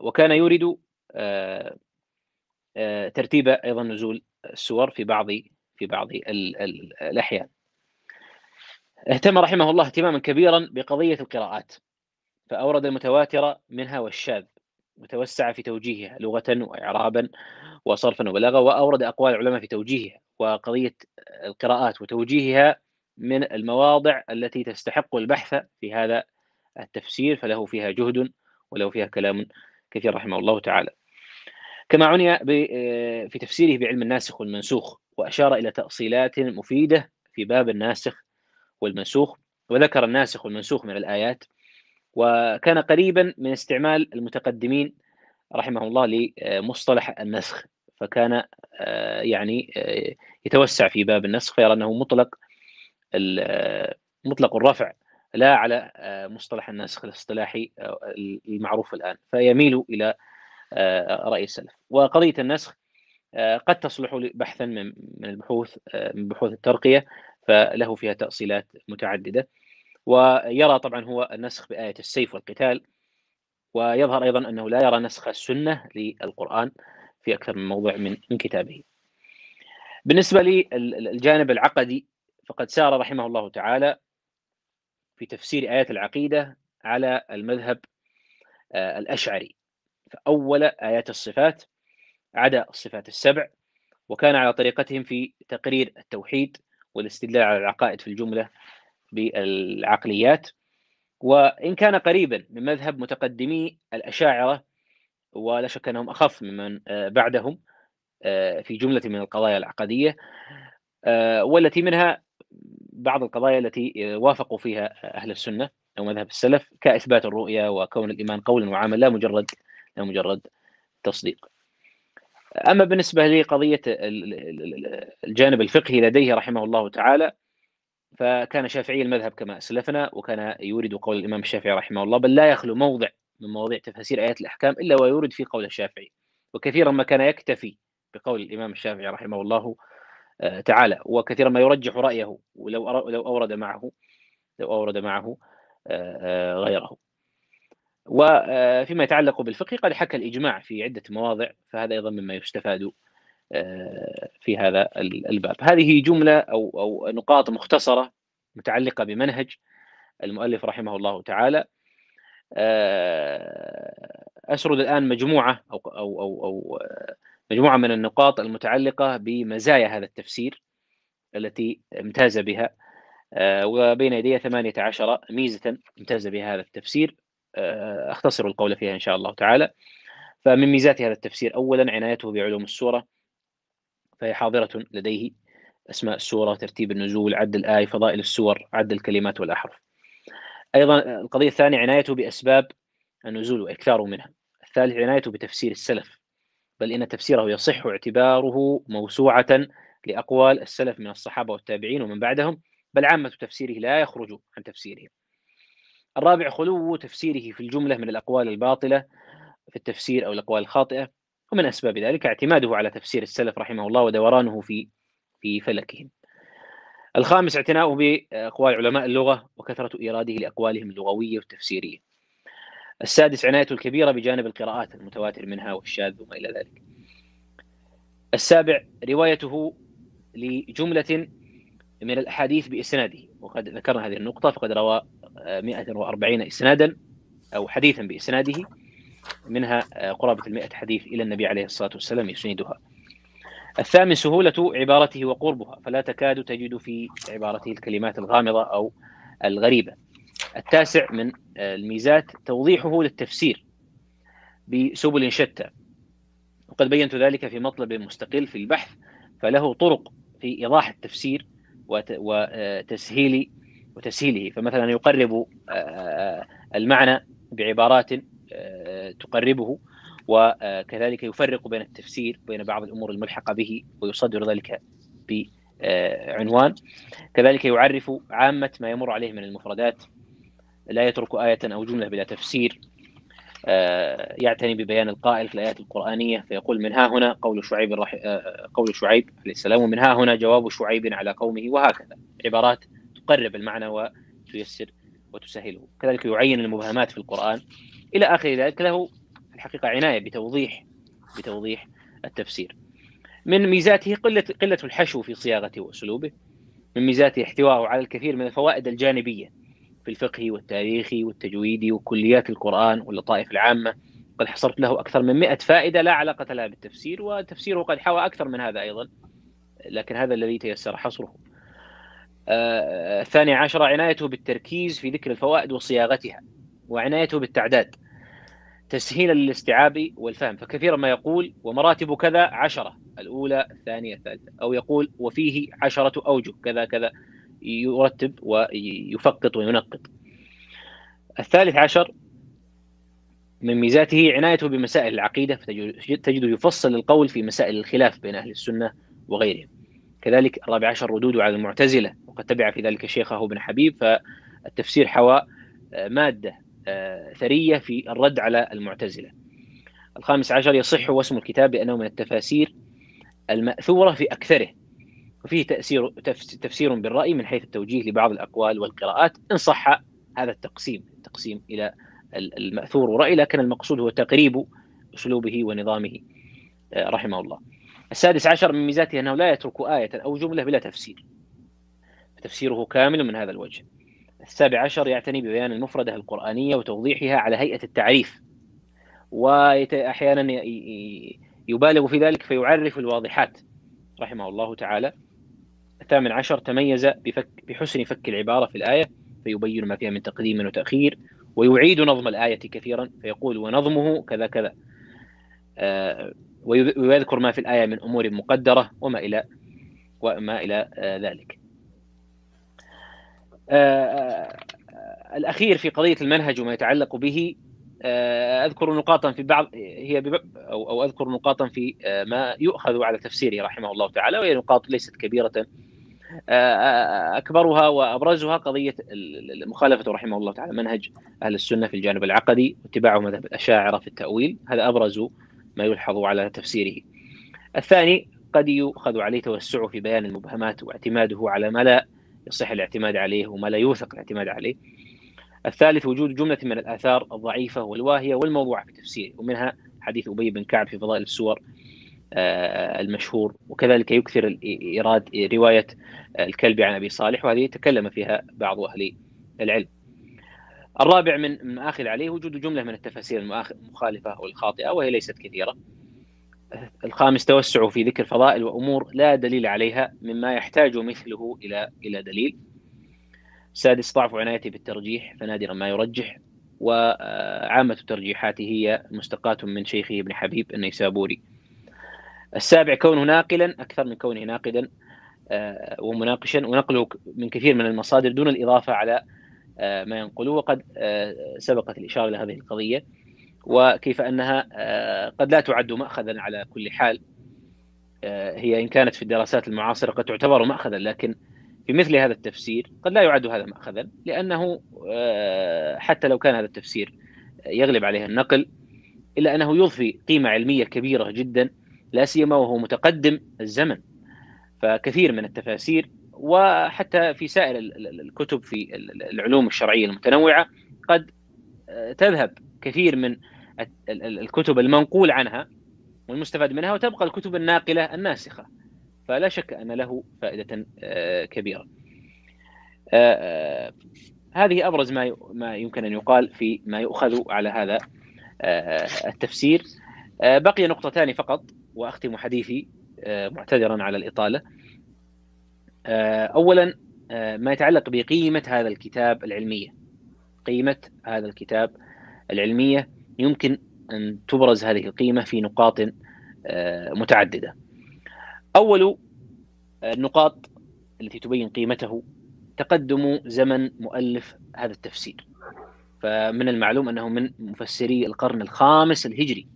Speaker 2: وكان يورد ترتيب أيضا نزول السور في بعض في بعض الاحيان. اهتم رحمه الله اهتماما كبيرا بقضية القراءات فأورد المتواتر منها والشاذ وتوسع في توجيهها لغة وإعرابا وصرفا وبلاغة وأورد أقوال العلماء في توجيهها وقضية القراءات وتوجيهها من المواضع التي تستحق البحث في هذا التفسير فله فيها جهد وله فيها كلام كثير رحمه الله تعالى كما عني في تفسيره بعلم الناسخ والمنسوخ وأشار إلى تأصيلات مفيدة في باب الناسخ والمنسوخ وذكر الناسخ والمنسوخ من الآيات وكان قريبا من استعمال المتقدمين رحمه الله لمصطلح النسخ فكان آه، يعني آه، يتوسع في باب النسخ فيرى أنه مطلق مطلق الرفع لا على آه، مصطلح النسخ الاصطلاحي المعروف الآن فيميل إلى راي السلف وقضية النسخ قد تصلح بحثا من البحوث من بحوث الترقية فله فيها تأصيلات متعددة. ويرى طبعا هو النسخ بآية السيف والقتال. ويظهر أيضا أنه لا يرى نسخ السنة للقرآن في أكثر من موضع من من كتابه. بالنسبة للجانب العقدي فقد سار رحمه الله تعالى في تفسير آيات العقيدة على المذهب آه، الأشعري. فأول آيات الصفات عدا الصفات السبع وكان على طريقتهم في تقرير التوحيد والاستدلال على العقائد في الجملة بالعقليات. وإن كان قريبا من مذهب متقدمي الأشاعرة ولا شك أنهم أخف ممن آه، بعدهم آه، في جملة من القضايا العقدية آه، والتي منها بعض القضايا التي وافقوا فيها أهل السنة أو مذهب السلف كإثبات الرؤية وكون الإيمان قولا وعملا لا مجرد مجرد تصديق. أما بالنسبة لقضية الجانب الفقهي لديه رحمه الله تعالى فكان شافعي المذهب كما أسلفنا وكان يورد قول الإمام الشافعي رحمه الله بل لا يخلو موضع من مواضيع تفاسير آيات الأحكام إلا ويورد فيه قول الشافعي وكثيرا ما كان يكتفي بقول الإمام الشافعي رحمه الله آه، تعالى وكثيرا ما يرجح رأيه ولو لو أورد معه لو أورد معه آه، آه، غيره. وفيما يتعلق بالفقه قد حكى الإجماع في عدة مواضع فهذا أيضا مما يستفاد في هذا الباب. هذه جملة أو, أو نقاط مختصرة متعلقة بمنهج المؤلف رحمه الله تعالى. آه، أسرد الآن مجموعة أو, أو, أو, أو مجموعة من النقاط المتعلقة بمزايا هذا التفسير التي امتاز بها. آه، وبين يدي ثمانية عشر ميزة امتاز بها هذا التفسير. آه، أختصر القول فيها إن شاء الله تعالى. فمن ميزات هذا التفسير أولا عنايته بعلوم السورة فهي حاضرة لديه أسماء السورة ترتيب النزول عد الآية فضائل السور عد الكلمات والأحرف. أيضا القضية الثانية عنايته بأسباب النزول وإكثاره منها. الثالث عنايته بتفسير السلف بل إن تفسيره يصح اعتباره موسوعة لأقوال السلف من الصحابة والتابعين ومن بعدهم بل عامة تفسيره لا يخرج عن تفسيرهم الرابع خلو تفسيره في الجملة من الأقوال الباطلة في التفسير أو الأقوال الخاطئة ومن أسباب ذلك اعتماده على تفسير السلف رحمه الله ودورانه في في فلكهم. الخامس اعتناؤه بأقوال علماء اللغة وكثرة إيراده لأقوالهم اللغوية والتفسيرية. السادس عنايته الكبيرة بجانب القراءات المتواتر منها والشاذ وما إلى ذلك. السابع روايته لجملة من الأحاديث بإسناده وقد ذكرنا هذه النقطة فقد روى 140 إسنادا أو حديثا بإسناده منها آه، قرابة المئة حديث إلى النبي عليه الصلاة والسلام يسندها. الثامن سهولة عبارته وقربها فلا تكاد تجد في عبارته الكلمات الغامضة أو الغريبة. التاسع من آه، الميزات توضيحه للتفسير بسبل شتى. وقد بينت ذلك في مطلب مستقل في البحث فله طرق في إيضاح التفسير وتسهيل وتسهيله. فمثلا يقرب آه، المعنى بعبارات تقربه وكذلك يفرق بين التفسير بين بعض الأمور الملحقة به ويصدر ذلك بعنوان. كذلك يعرف عامة ما يمر عليه من المفردات. لا يترك آية أو جملة بلا تفسير. يعتني ببيان القائل في الآيات القرآنية فيقول من ها هنا قول شعيب. قول شعيب عليه السلام ومن ها هنا جواب شعيب على قومه وهكذا. عبارات تقرب المعنى وتيسر وتسهله. كذلك يعين المبهمات في القرآن. إلى آخر ذلك له الحقيقة عناية بتوضيح بتوضيح التفسير. من ميزاته قلة قلة الحشو في صياغته وأسلوبه. من ميزاته احتواءه على الكثير من الفوائد الجانبية في الفقه والتاريخ والتجويد وكليات القرآن واللطائف العامة. قد حصرت له أكثر من 100 فائدة لا علاقة لها بالتفسير وتفسيره قد حوى أكثر من هذا أيضا. لكن هذا الذي تيسر حصره. الثاني عشر عنايته بالتركيز في ذكر الفوائد وصياغتها وعنايته بالتعداد تسهيلا للاستيعاب والفهم. فكثيرا ما يقول ومراتب كذا عشرة الأولى الثانية الثالثة أو يقول وفيه عشرة أوجه كذا كذا يرتب ويفقط وينقط. الثالث عشر من ميزاته عنايته بمسائل العقيدة فتجده يفصل القول في مسائل الخلاف بين أهل السنة وغيرهم. كذلك الرابع عشر ردوده على المعتزلة وقد تبع في ذلك شيخه ابن حبيب فالتفسير حوى آه، مادة آه، ثرية في الرد على المعتزلة. الخامس عشر يصح واسم الكتاب بأنه من التفاسير المأثورة في أكثره وفيه تأثير تفسير بالرأي من حيث التوجيه لبعض الأقوال والقراءات إن صح هذا التقسيم التقسيم إلى المأثور ورأي لكن المقصود هو تقريب أسلوبه ونظامه آه، رحمه الله. السادس عشر من ميزاته أنه لا يترك آية أو جملة بلا تفسير. تفسيره كامل من هذا الوجه. السابع عشر يعتني ببيان المفردة القرآنية وتوضيحها على هيئة التعريف. وأحيانا يبالغ في ذلك فيعرف الواضحات. رحمه الله تعالى. الثامن عشر تميز بفك بحسن فك العبارة في الآية فيبين ما فيها من تقديم وتأخير ويعيد نظم الآية كثيرا فيقول ونظمه كذا كذا. آه، ويذكر ما في الآية من أمور مقدرة وما إلى وما إلى آه، ذلك. آه، الأخير في قضية المنهج وما يتعلق به أذكر نقاطا في بعض هي أو, أذكر نقاطا في ما يؤخذ على تفسيره رحمه الله تعالى وهي نقاط ليست كبيرة. أكبرها وأبرزها قضية مخالفة رحمه الله تعالى منهج أهل السنة في الجانب العقدي واتباع مذهب الأشاعرة في التأويل. هذا أبرز ما يلحظ على تفسيره. الثاني قد يؤخذ عليه توسعه في بيان المبهمات واعتماده على ما لا يصح الاعتماد عليه وما لا يوثق الاعتماد عليه. الثالث وجود جملة من الآثار الضعيفة والواهية والموضوعة في تفسيره ومنها حديث أبي بن كعب في فضائل السور آه، المشهور وكذلك يكثر إيراد رواية الكلب عن أبي صالح وهذه تكلم فيها بعض أهل العلم الرابع من المآخذ عليه وجود جملة من التفاسير المخالفة والخاطئة وهي ليست كثيرة. الخامس توسع في ذكر فضائل وأمور لا دليل عليها مما يحتاج مثله إلى إلى دليل. السادس ضعف عنايته بالترجيح فنادرا ما يرجح. وعامة ترجيحاته هي مستقاة من شيخه ابن حبيب النيسابوري. السابع كونه ناقلا أكثر من كونه ناقدا آه، ومناقشا. ونقله من كثير من المصادر دون الإضافة على ما ينقله وقد آه، سبقت الإشارة إلى هذه القضية وكيف أنها قد لا تعد ماخذا على كل حال. هي إن كانت في الدراسات المعاصرة قد تعتبر ماخذا لكن في مثل هذا التفسير قد لا يعد هذا ماخذا لأنه حتى لو كان هذا التفسير يغلب عليه النقل إلا أنه يضفي قيمة علمية كبيرة جدا لا سيما وهو متقدم الزمن. فكثير من التفاسير وحتى في سائر الكتب في العلوم الشرعية المتنوعة قد آه، تذهب كثير من الكتب المنقول عنها والمستفاد منها وتبقى الكتب الناقلة الناسخة فلا شك أن له فائدة آه، كبيرة. آه، هذه أبرز ما ما يمكن أن يقال في ما يؤخذ على هذا التفسير. بقي نقطتان فقط وأختم حديثي معتذرا على الإطالة. آه، اولا آه، ما يتعلق بقيمة هذا الكتاب العلمية. قيمة هذا الكتاب العلمية يمكن أن تبرز هذه القيمة في نقاط متعددة. أول النقاط التي تبين قيمته تقدم زمن مؤلف هذا التفسير. فمن المعلوم أنه من مفسري القرن الخامس الهجري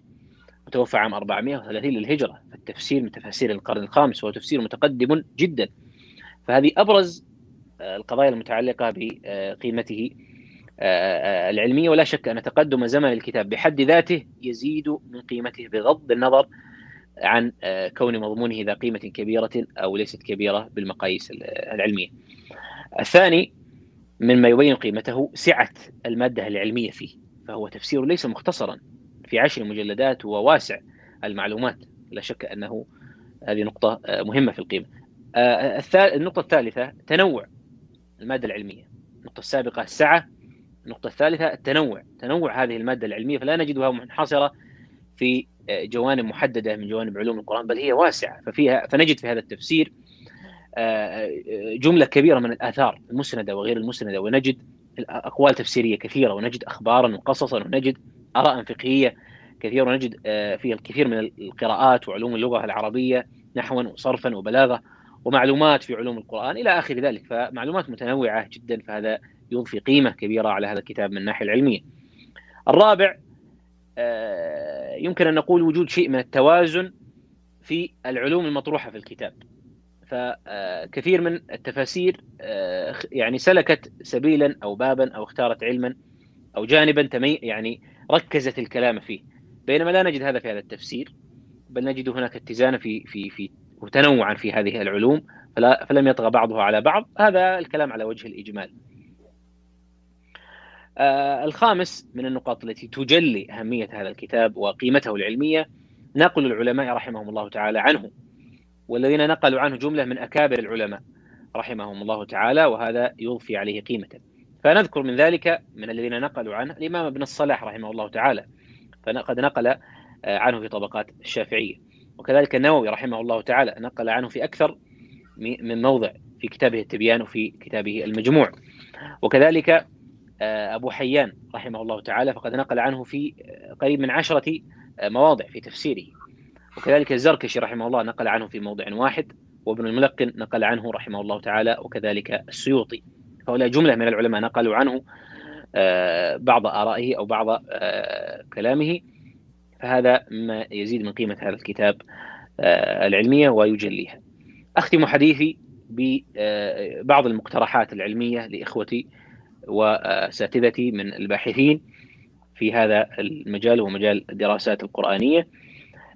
Speaker 2: متوفى عام 430 للهجرة التفسير من تفاسير القرن الخامس وهو تفسير متقدم جدا فهذه أبرز آه، القضايا المتعلقة بقيمته آه، آه، العلمية. ولا شك أن تقدم زمن الكتاب بحد ذاته يزيد من قيمته بغض النظر عن كون مضمونه ذا قيمة كبيرة أو ليست كبيرة بالمقاييس العلمية. الثاني مما يبين قيمته سعة المادة العلمية فيه فهو تفسير ليس مختصرا في عشر مجلدات وواسع المعلومات. لا شك أنه هذه نقطة آه، مهمة في القيمة. آه، النقطة الثالثة تنوع المادة العلمية. النقطة السابقة السعة النقطة الثالثة التنوع تنوع هذه المادة العلمية فلا نجدها منحصرة في جوانب محددة من جوانب علوم القرآن بل هي واسعة ففيها فنجد في هذا التفسير جملة كبيرة من الآثار المسندة وغير المسندة ونجد أقوال تفسيرية كثيرة ونجد أخبارا وقصصا ونجد آراء فقهية كثيرة ونجد فيها الكثير من القراءات وعلوم اللغة العربية نحوا وصرفا وبلاغة ومعلومات في علوم القرآن إلى آخر ذلك فمعلومات متنوعة جدا فهذا يضفي قيمة كبيرة على هذا الكتاب من الناحية العلمية. الرابع آه، يمكن أن نقول وجود شيء من التوازن في العلوم المطروحة في الكتاب. فكثير من التفاسير آه، يعني سلكت سبيلا أو بابا أو اختارت علما أو جانبا تمي يعني ركزت الكلام فيه. بينما لا نجد هذا في هذا التفسير بل نجد هناك اتزانا في في في وتنوعا في هذه العلوم فلا فلم يطغى بعضها على بعض. هذا الكلام على وجه الإجمال. آه الخامس من النقاط التي تجلي أهمية هذا الكتاب وقيمته العلمية نقل العلماء رحمهم الله تعالى عنه والذين نقلوا عنه جملة من أكابر العلماء رحمهم الله تعالى وهذا يضفي عليه قيمة فنذكر من ذلك من الذين نقلوا عنه الإمام ابن الصلاح رحمه الله تعالى فقد نقل آه، عنه في طبقات الشافعية. وكذلك النووي رحمه الله تعالى نقل عنه في أكثر من موضع في كتابه التبيان وفي كتابه المجموع. وكذلك آه، أبو حيان رحمه الله تعالى فقد نقل عنه في قريب من عشرة آه، مواضع في تفسيره. وكذلك الزركشي رحمه الله نقل عنه في موضع واحد وابن الملقن نقل عنه رحمه الله تعالى وكذلك السيوطي. هؤلاء جملة من العلماء نقلوا عنه آه، بعض آرائه أو بعض كلامه. فهذا ما يزيد من قيمة هذا الكتاب العلمية ويجليها. أختم حديثي ببعض المقترحات العلمية لإخوتي وأساتذتي من الباحثين في هذا المجال ومجال الدراسات القرآنية.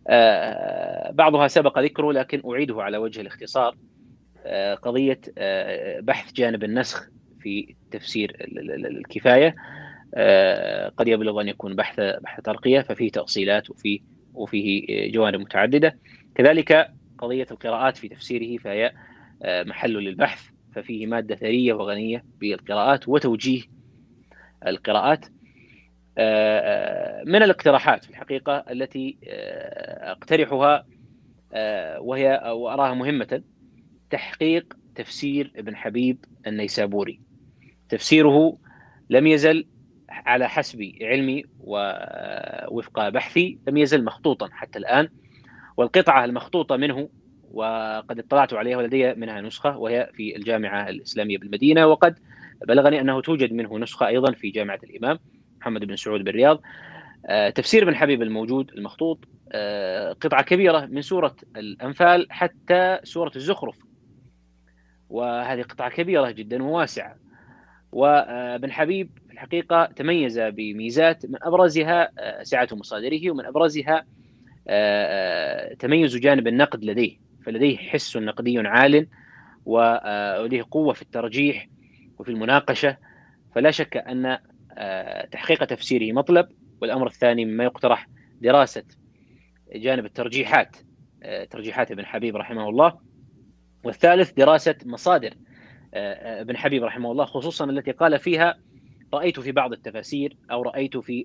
Speaker 2: آه، بعضها سبق ذكره لكن أعيده على وجه الاختصار. آه، قضية آه، بحث جانب النسخ في تفسير الكفاية. قد يبلغ أن يكون بحث بحث ترقية ففيه تأصيلات وفيه وفيه جوانب متعددة. كذلك قضية القراءات في تفسيره فهي محل للبحث ففيه مادة ثرية وغنية بالقراءات وتوجيه القراءات. آه، آه، من الاقتراحات في الحقيقة التي آه، أقترحها وهي وأراها مهمة تحقيق تفسير ابن حبيب النيسابوري. تفسيره لم يزل على حسب علمي ووفق بحثي لم يزل مخطوطا حتى الآن والقطعة المخطوطة منه وقد اطلعت عليها ولدي منها نسخة وهي في الجامعة الإسلامية بالمدينة وقد بلغني أنه توجد منه نسخة أيضا في جامعة الإمام محمد بن سعود بالرياض. آه، تفسير ابن حبيب الموجود المخطوط آه، قطعة كبيرة من سورة الأنفال حتى سورة الزخرف. وهذه قطعة كبيرة جدا وواسعة. وابن حبيب الحقيقة تميز بميزات من أبرزها آه، سعة مصادره ومن أبرزها تميز جانب النقد لديه. فلديه حس نقدي عال ولديه قوة في الترجيح وفي المناقشة. فلا شك أن آه، تحقيق تفسيره مطلب. والأمر الثاني مما يقترح دراسة جانب الترجيحات آه، ترجيحات ابن حبيب رحمه الله. والثالث دراسة مصادر آه، ابن حبيب رحمه الله خصوصا التي قال فيها رأيت في بعض التفاسير أو رأيت في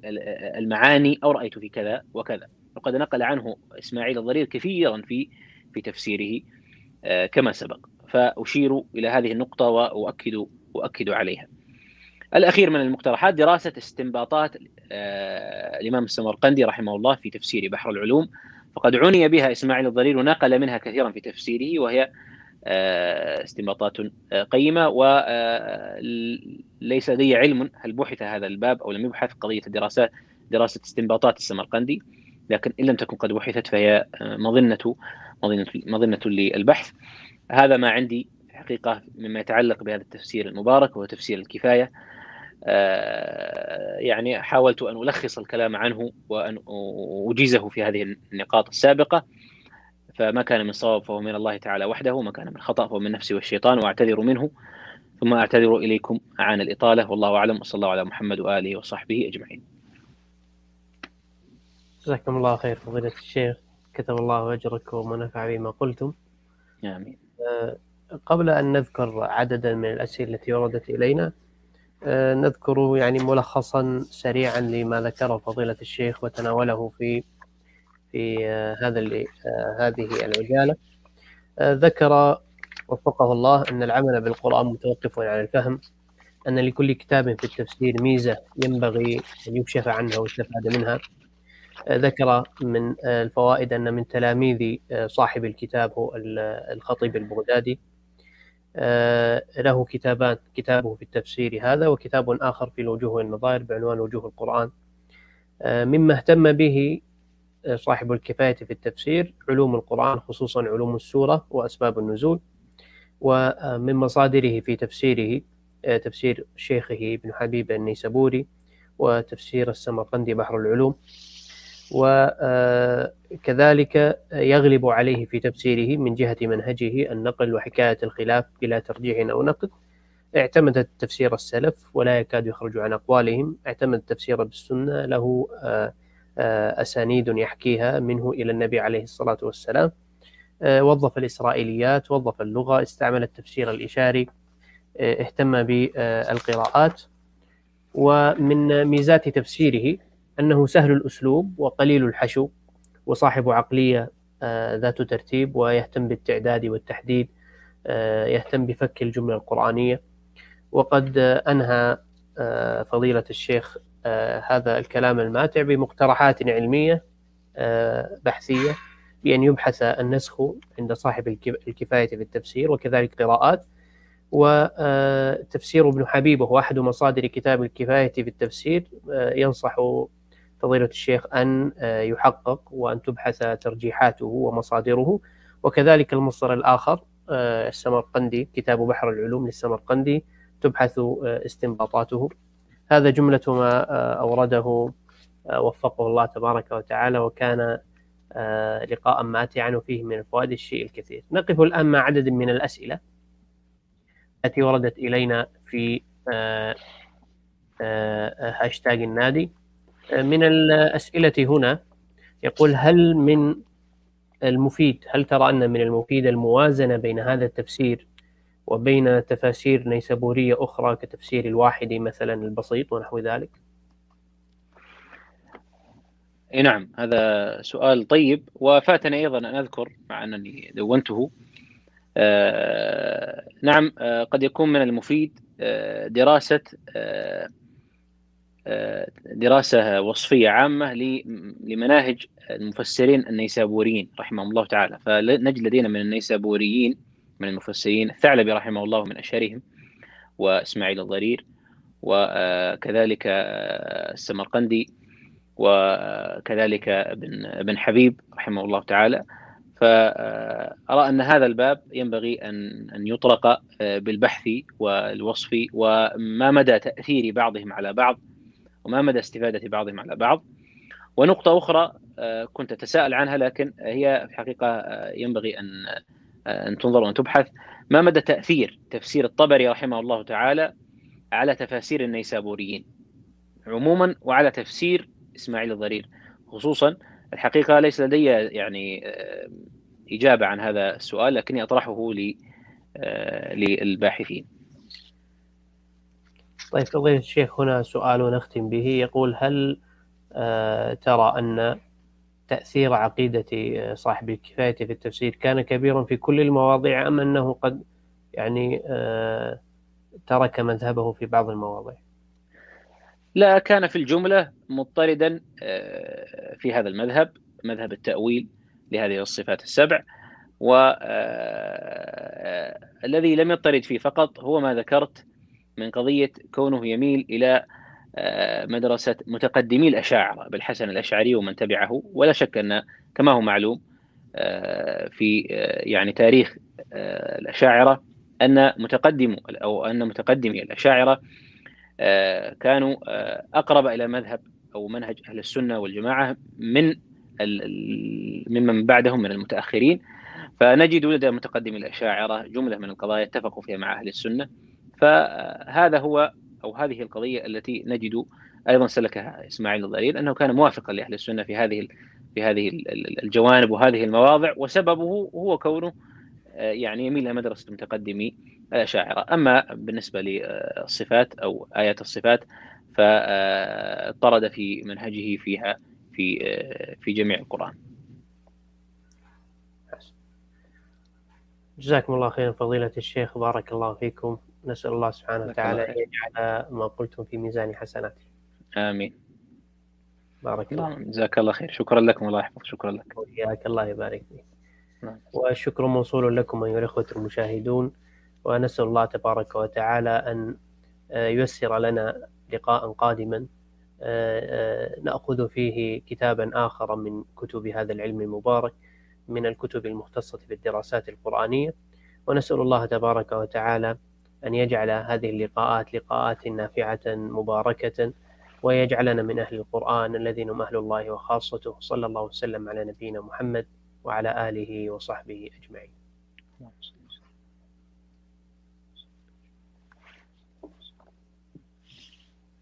Speaker 2: المعاني أو رأيت في كذا وكذا. وقد نقل عنه إسماعيل الضرير كثيرا في في تفسيره آه، كما سبق. فأشير إلى هذه النقطة وأؤكد أؤكد عليها. الأخير من المقترحات دراسة استنباطات آه، الإمام السمرقندي رحمه الله في تفسير بحر العلوم. فقد عني بها إسماعيل الضرير ونقل منها كثيرا في تفسيره وهي آه، استنباطات قيمة وليس لدي علم هل بحث هذا الباب أو لم يبحث قضية الدراسات دراسة استنباطات السمرقندي. لكن إن لم تكن قد بحثت فهي مظنة مظنة مظنة للبحث. هذا ما عندي حقيقة مما يتعلق بهذا التفسير المبارك وهو تفسير الكفاية. آه، يعني حاولت أن ألخص الكلام عنه وأن أجيزه في هذه النقاط السابقة. فما كان من صواب فهو من الله تعالى وحده وما كان من خطأ فهو من نفسي والشيطان وأعتذر منه. ثم أعتذر إليكم عن الإطالة. والله أعلم. وصلى الله على محمد وآله وصحبه أجمعين.
Speaker 1: جزاكم الله خير فضيلة الشيخ. كتب الله أجرك ونفع بما قلتم.
Speaker 2: آمين.
Speaker 1: آه، قبل أن نذكر عددا من الأسئلة التي وردت إلينا نذكر يعني ملخصا سريعا لما ذكره فضيلة الشيخ وتناوله في في هذا هذه العجالة. ذكر وفقه الله أن العمل بالقرآن متوقف على الفهم أن لكل كتاب في التفسير ميزة ينبغي أن يكشف عنها ويستفاد منها. ذكر من الفوائد أن من تلاميذ صاحب الكتاب هو الخطيب البغدادي. له كتابان كتابه في التفسير هذا وكتاب آخر في الوجوه والنظائر بعنوان وجوه القرآن. مما اهتم به صاحب الكفاية في التفسير علوم القرآن خصوصا علوم السورة وأسباب النزول. ومن مصادره في تفسيره تفسير شيخه ابن حبيب النيسابوري وتفسير السمرقندي بحر العلوم. وكذلك يغلب عليه في تفسيره من جهة منهجه النقل وحكاية الخلاف بلا ترجيح أو نقد. اعتمد تفسير السلف ولا يكاد يخرج عن أقوالهم. اعتمد تفسير بالسنة له أسانيد يحكيها منه إلى النبي عليه الصلاة والسلام. وظف الإسرائيليات وظف اللغة استعمل التفسير الإشاري اهتم بالقراءات. ومن ميزات تفسيره أنه سهل الأسلوب وقليل الحشو وصاحب عقلية ذات ترتيب ويهتم بالتعداد والتحديد يهتم بفك الجملة القرآنية. وقد أنهى فضيلة الشيخ هذا الكلام الماتع بمقترحات علمية بحثية. بأن يبحث النسخ عند صاحب الكفاية في التفسير وكذلك قراءات. وتفسير ابن حبيب وهو أحد مصادر كتاب الكفاية في التفسير ينصح فضيلة الشيخ أن يحقق وأن تبحث ترجيحاته ومصادره. وكذلك المصدر الآخر السمرقندي كتاب بحر العلوم للسمرقندي تبحث استنباطاته. هذا جملة ما أورده وفقه الله تبارك وتعالى وكان لقاء ماتعا وفيه من الفوائد الشيء الكثير. نقف الآن مع عدد من الأسئلة التي وردت إلينا في هاشتاج النادي. من الأسئلة هنا يقول هل من المفيد هل ترى أن من المفيد الموازنة بين هذا التفسير وبين تفاسير نيسابورية أخرى كتفسير الواحد مثلا البسيط ونحو ذلك؟
Speaker 2: نعم هذا سؤال طيب. وفاتني أيضا أن أذكر مع أنني دونته آه نعم آه قد يكون من المفيد آه دراسة آه دراسة وصفية عامة لمناهج المفسرين النيسابوريين رحمهم الله تعالى. فنجد لدينا من النيسابوريين من المفسرين الثعلبي رحمه الله من أشهرهم وإسماعيل الضرير وكذلك السمرقندي وكذلك ابن ابن حبيب رحمه الله تعالى. فأرى أن هذا الباب ينبغي أن أن يطرق بالبحث والوصف وما مدى تأثير بعضهم على بعض وما مدى استفادة بعضهم على بعض. ونقطة أخرى كنت أتساءل عنها لكن هي في الحقيقة ينبغي أن أن تنظر وأن تبحث ما مدى تأثير تفسير الطبري رحمه الله تعالى على تفاسير النيسابوريين؟ عموما وعلى تفسير إسماعيل الضرير. خصوصا الحقيقة ليس لدي يعني إجابة عن هذا السؤال لكني أطرحه للباحثين.
Speaker 1: طيب فضيلة الشيخ هنا سؤال نختم به. يقول هل آه ترى أن تأثير عقيدة صاحب الكفاية في التفسير كان كبيرا في كل المواضيع أم أنه قد يعني آه ترك مذهبه في بعض المواضيع؟
Speaker 2: لا كان في الجملة مضطردا في هذا المذهب مذهب التأويل لهذه الصفات السبع والذي لم يضطرد فيه فقط هو ما ذكرت من قضية كونه يميل إلى مدرسة متقدمي الأشاعرة بالحسن الأشعري ومن تبعه ولا شك أن كما هو معلوم في يعني تاريخ الأشاعرة أن متقدم أو أن متقدمي الأشاعرة كانوا أقرب إلى مذهب أو منهج أهل السنة والجماعة من ممن بعدهم من المتأخرين. فنجد لدى متقدمي الأشاعرة جملة من القضايا اتفقوا فيها مع أهل السنة. فهذا هو أو هذه القضية التي نجد أيضا سلكها إسماعيل الضرير أنه كان موافقا لأهل السنة في هذه في هذه الجوانب وهذه المواضع. وسببه هو كونه يعني يميل إلى مدرسة متقدمي الأشاعرة أما بالنسبة للصفات أو آيات الصفات فطرد في منهجه فيها في في جميع القرآن.
Speaker 1: جزاكم الله خيرا فضيلة الشيخ. بارك الله فيكم. نسأل الله سبحانه وتعالى أن يجعل ما قلتم في ميزان حسناته
Speaker 2: آمين.
Speaker 1: بارك الله
Speaker 2: جزاك الله خير. شكرا لكم الله يحفظك شكرا لك.
Speaker 1: وإياك. الله يبارك فيك.
Speaker 2: نعم.
Speaker 1: والشكر موصول لكم أيها الأخوة المشاهدون. ونسأل الله تبارك وتعالى أن ييسر لنا لقاء قادما نأخذ فيه كتابا آخر من كتب هذا العلم المبارك من الكتب المختصة بالدراسات القرآنية. ونسأل الله تبارك وتعالى أن يجعل هذه اللقاءات لقاءات نافعة مباركة ويجعلنا من أهل القرآن الذين هم أهل الله وخاصته. صلى الله وسلم على نبينا محمد وعلى آله وصحبه أجمعين.